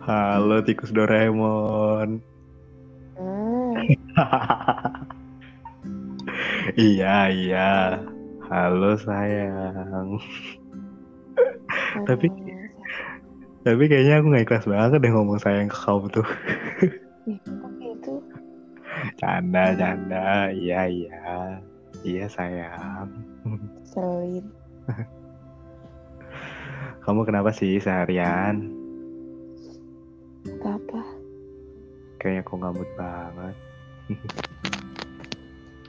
Halo tikus Doraemon. Hmm, Iya, iya. Halo sayang. Tapi tapi kayaknya aku nggak ikhlas banget deh ngomong sayang ke kamu tuh. Canda, canda. Iya, iya. Iya sayang. Selin. Kamu kenapa sih seharian? Apa? Kayaknya kok gabut banget.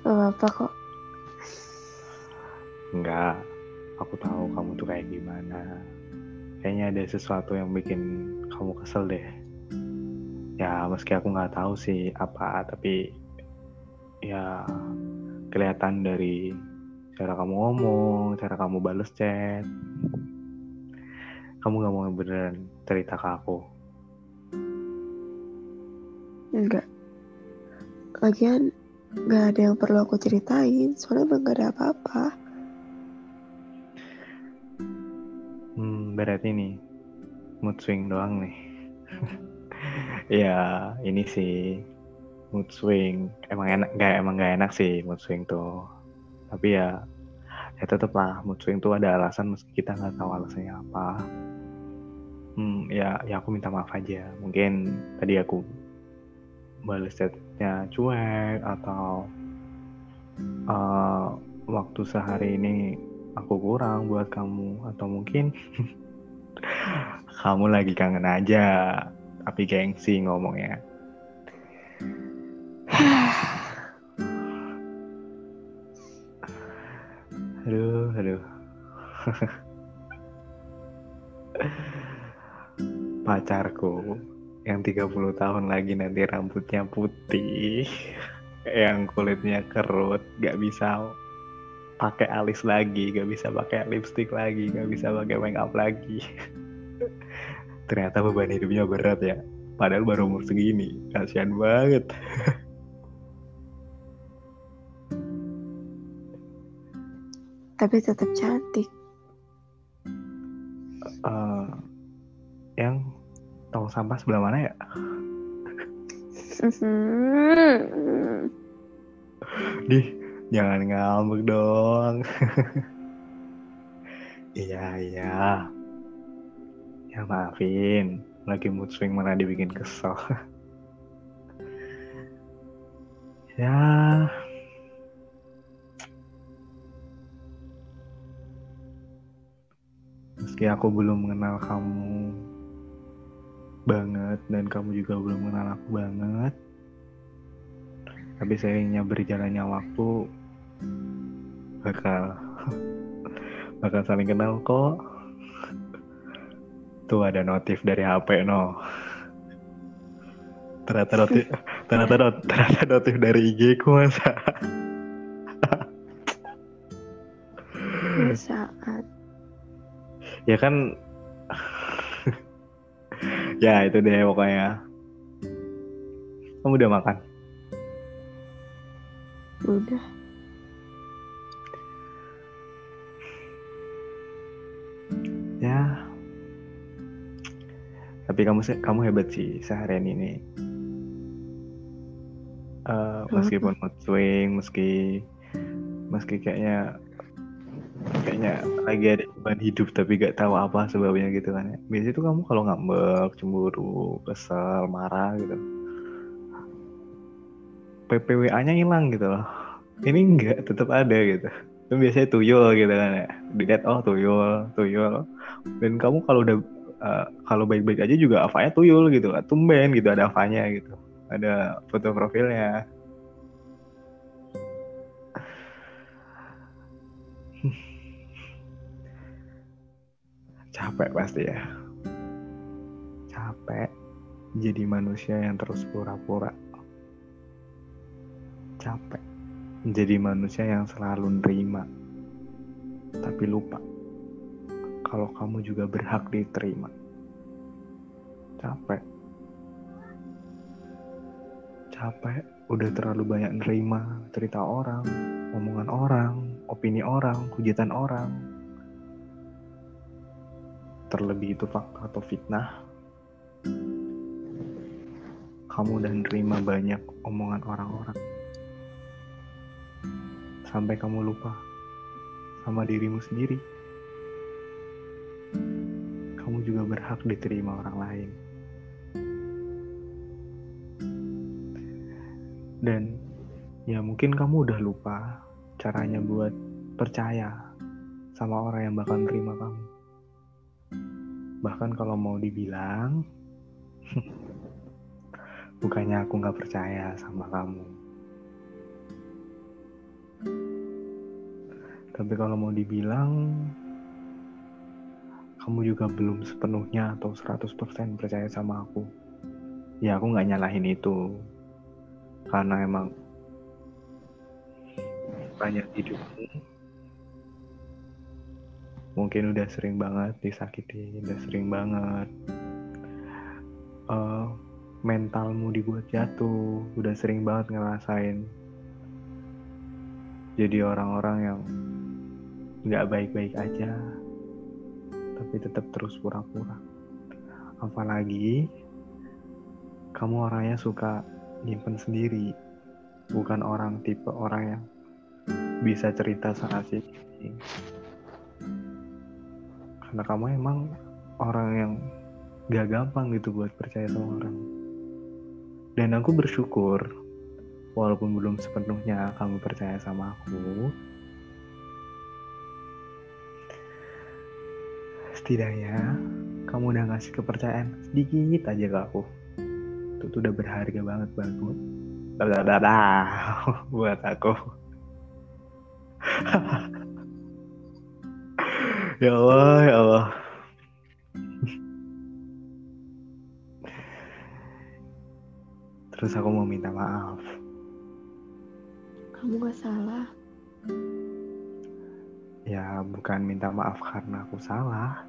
Gak apa kok. Enggak. Aku tahu kamu tuh kayak gimana. Kayaknya ada sesuatu yang bikin kamu kesel deh. Ya, meski aku nggak tahu sih apa, tapi ya kelihatan dari cara kamu ngomong, cara kamu bales chat. Kamu nggak mau beneran cerita ke aku. Enggak. Lagian gak ada yang perlu aku ceritain. Soalnya emang gak ada apa-apa. Hmm, berarti nih mood swing doang nih. ya, ini sih mood swing. Emang enak, nggak emang nggak enak sih mood swing tuh. Tapi ya, ya tetep lah mood swing tuh ada alasan meski kita nggak tahu alasannya apa. Hmm, ya, ya aku minta maaf aja. Mungkin tadi aku balas chatnya cuek atau eh, waktu sehari ini aku kurang buat kamu atau mungkin kamu lagi kangen aja tapi gengsi ngomongnya. Aduh aduh. Pacarku yang 30 tahun lagi nanti rambutnya putih yang kulitnya kerut gak bisa pakai alis lagi gak bisa pakai lipstick lagi gak bisa pakai make up lagi. Ternyata beban hidupnya berat ya. Padahal baru umur segini kasihan banget. Tapi tetap cantik. Eh, yang tong sampah sebelah mana ya Dih, jangan ngambek dong. iya, iya. Ya maafin, lagi mood swing mana dibikin kesel. ya, meski aku belum mengenal kamu banget dan kamu juga belum mengenal aku banget, tapi seiringnya berjalannya waktu bakal bakal saling kenal kok. Tuh ada notif dari HP no. Ternyata notif ternyata not- ternyata notif dari IG ku masa. Saat. Ya kan ya itu deh pokoknya. Kamu udah makan? Udah. Ya. Tapi kamu kamu hebat sih seharian ini. Eh, meskipun mood swing, meski meski kayaknya kayaknya lagi ada beban hidup tapi gak tahu apa sebabnya gitu kan ya. Biasanya tuh kamu kalau ngambek, cemburu, kesel, marah gitu. PPWA-nya hilang gitu loh. Ini enggak, tetap ada gitu. Itu biasanya tuyul gitu kan ya. Dilihat oh tuyul, tuyul. Dan kamu kalau udah eh, kalau baik-baik aja juga avanya tuyul gitu. Tumben gitu ada avanya gitu. Ada foto profilnya. Capek pasti ya. Capek jadi manusia yang terus pura-pura. Capek jadi manusia yang selalu nerima. Tapi lupa kalau kamu juga berhak diterima. Capek. Capek udah terlalu banyak nerima cerita orang, omongan orang, opini orang, hujatan orang. Terlebih itu fakta atau fitnah kamu udah nerima banyak omongan orang-orang. Sampai kamu lupa sama dirimu sendiri. Kamu juga berhak diterima orang lain. Dan ya mungkin kamu udah lupa caranya buat percaya sama orang yang bakal nerima kamu. Bahkan kalau mau dibilang, bukannya aku nggak percaya sama kamu. Tapi kalau mau dibilang, kamu juga belum sepenuhnya atau 100% percaya sama aku. Ya aku nggak nyalahin itu. Karena emang banyak hidupmu mungkin udah sering banget disakiti udah sering banget uh, mentalmu dibuat jatuh udah sering banget ngerasain jadi orang-orang yang nggak baik-baik aja tapi tetap terus pura-pura. Apalagi kamu orangnya suka nyimpen sendiri bukan orang tipe orang yang bisa cerita sama si karena kamu emang orang yang gak gampang gitu buat percaya sama orang. Dan aku bersyukur walaupun belum sepenuhnya kamu percaya sama aku setidaknya kamu udah ngasih kepercayaan sedikit aja ke aku. Itu tuh udah berharga banget buat aku. Buat aku ya Allah, ya Allah. Terus aku mau minta maaf. Kamu gak salah. Ya, bukan minta maaf karena aku salah.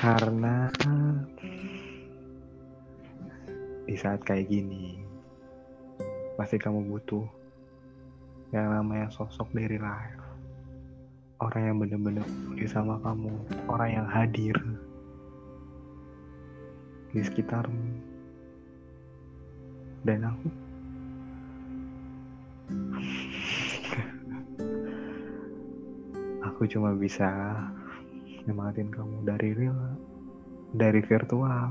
karena di saat kayak gini, pasti kamu butuh yang namanya sosok dari life. Orang yang bener-bener peduli sama kamu. Orang yang hadir. Di sekitarmu. Dan aku. Aku cuma bisa nyemangatin kamu dari real dari virtual.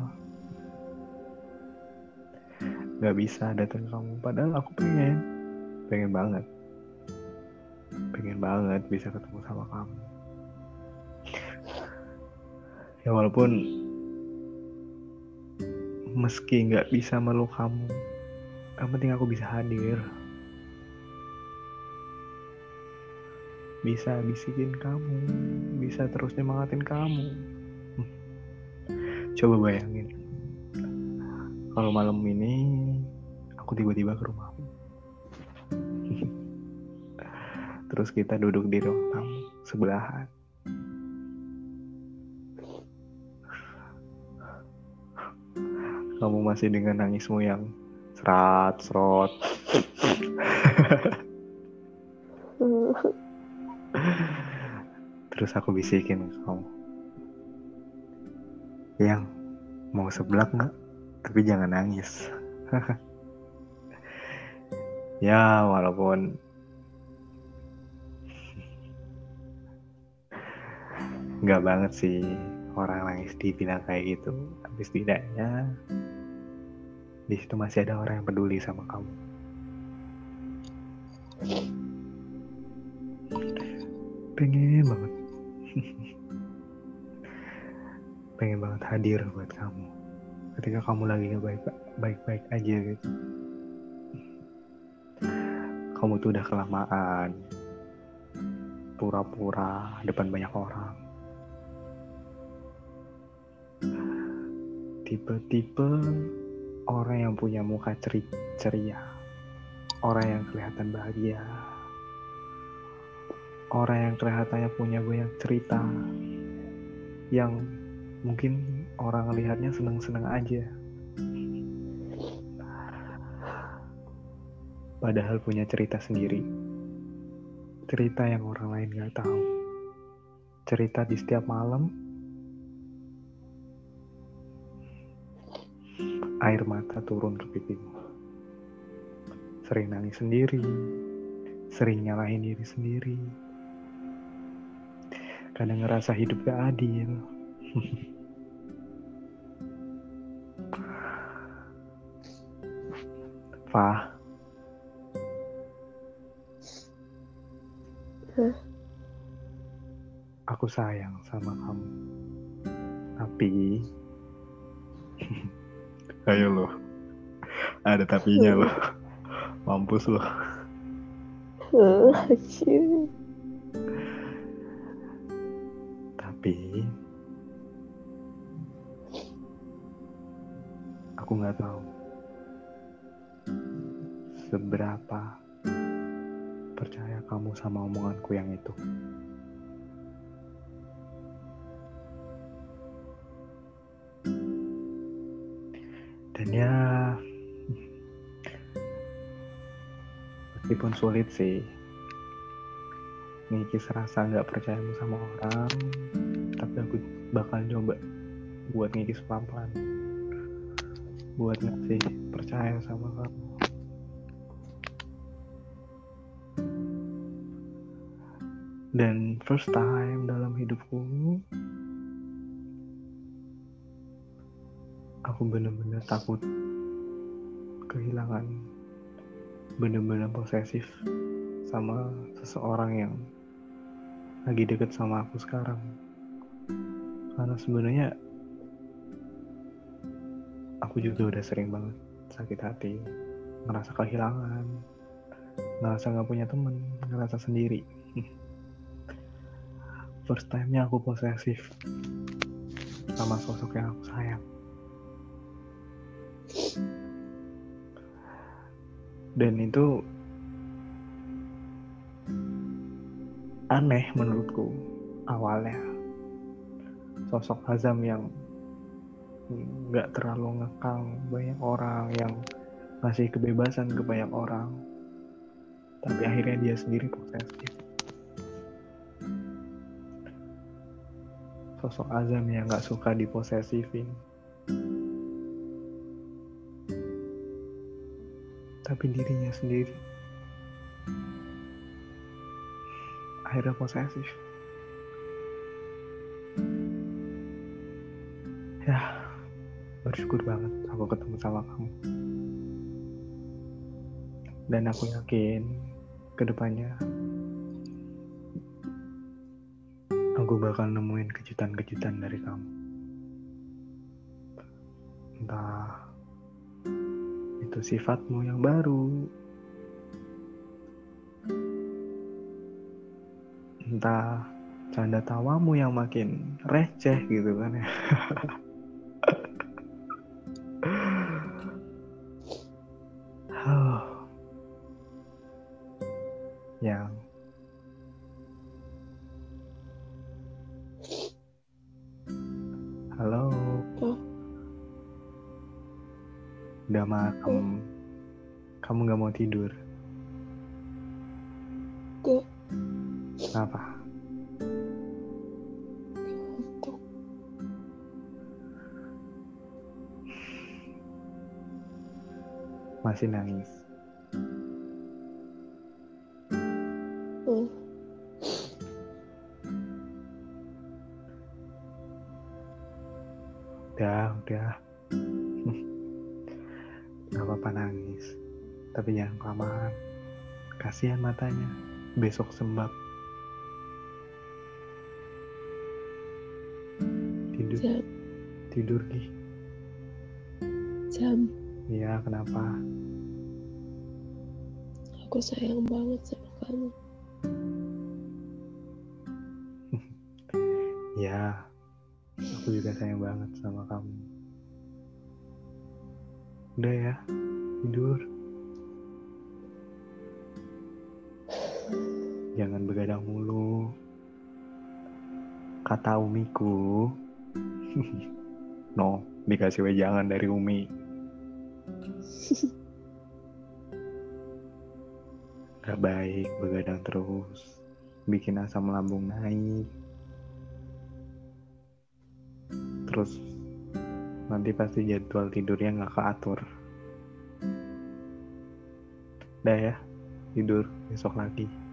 Gak bisa datang kamu. Padahal aku pengen pengen banget pengen banget bisa ketemu sama kamu. Ya walaupun meski nggak bisa meluk kamu yang penting aku bisa hadir. Bisa bisikin kamu bisa terus nyemangatin kamu. Coba bayangin kalau malam ini aku tiba-tiba ke rumahmu terus kita duduk di ruang tamu sebelahan. Kamu masih dengan nangismu yang serat serot. Terus aku bisikin kamu. Yang mau sebelak nggak? Tapi jangan nangis. Ya walaupun nggak banget sih orang nangis dibilang kayak gitu. Tapi setidaknya di situ masih ada orang yang peduli sama kamu. Pengen banget. Pengen banget hadir buat kamu. Ketika kamu lagi nggak baik baik baik aja gitu. Kamu tuh udah kelamaan. Pura-pura depan banyak orang tipe-tipe orang yang punya muka ceri ceria, orang yang kelihatan bahagia, orang yang kelihatannya punya banyak cerita, yang mungkin orang lihatnya seneng-seneng aja. Padahal punya cerita sendiri. Cerita yang orang lain gak tahu. Cerita di setiap malam air mata turun ke pipimu. Sering nangis sendiri, sering nyalahin diri sendiri. Kadang ngerasa hidup gak adil. Fah. Aku sayang sama kamu. Tapi ayo loh. Ada tapinya loh. Mampus anjir. Tapi aku nggak tahu seberapa percaya kamu sama omonganku yang itu. Dan ya, meskipun sulit sih, ngikis rasa nggak percayamu sama orang, tapi aku bakal coba buat ngikis pelan-pelan, buat ngasih percaya sama kamu. Dan first time dalam hidupku, aku bener-bener takut kehilangan, bener-bener posesif sama seseorang yang lagi deket sama aku sekarang. Karena sebenarnya aku juga udah sering banget sakit hati, ngerasa kehilangan, ngerasa nggak punya temen, ngerasa sendiri. First time-nya aku posesif sama sosok yang aku sayang. Dan itu aneh menurutku awalnya. Sosok Hazam yang nggak terlalu ngekang banyak orang yang ngasih kebebasan ke banyak orang. Tapi akhirnya dia sendiri posesif. Sosok Azam yang nggak suka diposesifin. Tapi dirinya sendiri akhirnya posesif. Ya, bersyukur banget aku ketemu sama kamu. Dan aku yakin ke depannya aku bakal nemuin kejutan-kejutan dari kamu. Entah itu sifatmu yang baru, entah canda tawamu yang makin receh gitu kan ya. udah malam. Kamu nggak mau tidur? Kenapa? Ngantuk. masih nangis. Hmm. udah udah tapi jangan kelamaan. Kasihan matanya. Besok sembab. Tidur. Jam, tidur Gi. Jam. iya kenapa? Aku sayang banget sama kamu. ya aku juga sayang banget sama kamu. Udah ya tidur jangan begadang mulu. Kata umiku. No dikasih wejangan dari umi. Gak baik begadang terus. Bikin asam lambung naik. Terus nanti pasti jadwal tidurnya nggak keatur. Dah ya tidur besok lagi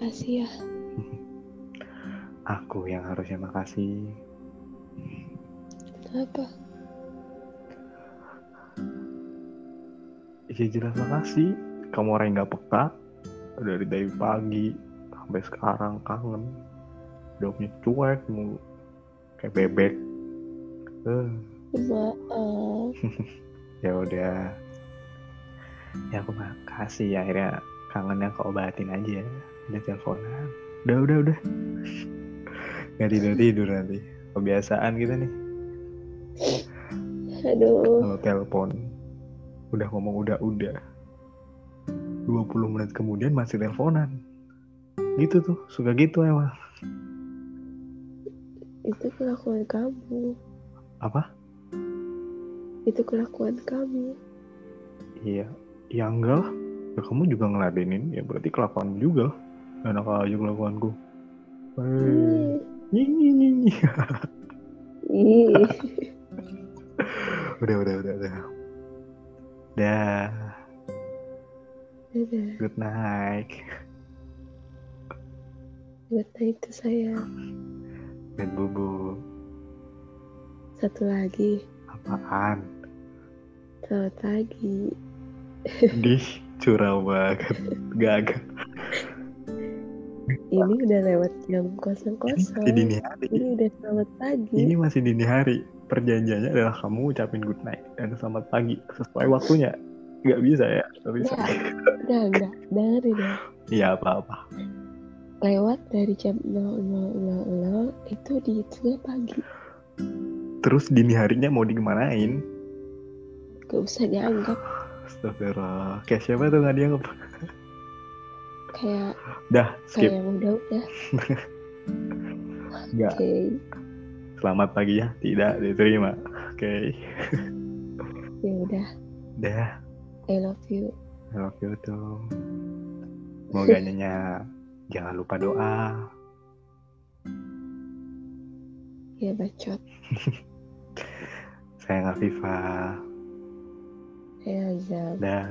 Makasih ya. aku yang harusnya makasih. Kenapa? ya jelas makasih. Kamu orang yang nggak peka. Dari dari pagi sampai sekarang kangen. Jawabnya cuek mulu kayak bebek. Eh, Maaf. ya udah. Ya aku makasih. Ya akhirnya kangennya keobatin aja udah teleponan. Udah udah udah. Nggak tidur tidur nanti. Kebiasaan kita nih. Aduh. kalau telepon udah ngomong udah udah 20 menit kemudian masih teleponan. Gitu tuh suka gitu emang. Itu kelakuan kamu. apa? Itu kelakuan kamu. iya. Ya enggak lah. Ya, kamu juga ngeladenin ya berarti kelakuan juga lah enak aja kelakuanku Hei, nyi, nyi, nyi. Ih. udah udah udah udah dah Dadah. good night Buat itu saya. dan bubu Satu lagi. apaan Selamat pagi. di curang banget gagak Ini udah lewat jam kosong ini kosong. masih dini hari. Ini udah selamat pagi. ini masih dini hari. Perjanjiannya adalah kamu ucapin good night dan selamat pagi. Sesuai waktunya. Nggak bisa ya nggak bisa. Udah, udah. Dengerin ya. iya apa apa Lewat dari jam 00.00 itu dihitungnya pagi. terus dini harinya mau digimanain? Gak usah dianggap. Astagfirullah. Kayak siapa tuh nggak dianggap kayak dah skip kayak yang udah-udah. nggak Oke. selamat pagi ya tidak diterima oke Ya udah. dah I love you. I love you tuh semoga nyonya jangan lupa doa Ya bacot. sayang Afifah Ya Azam. dah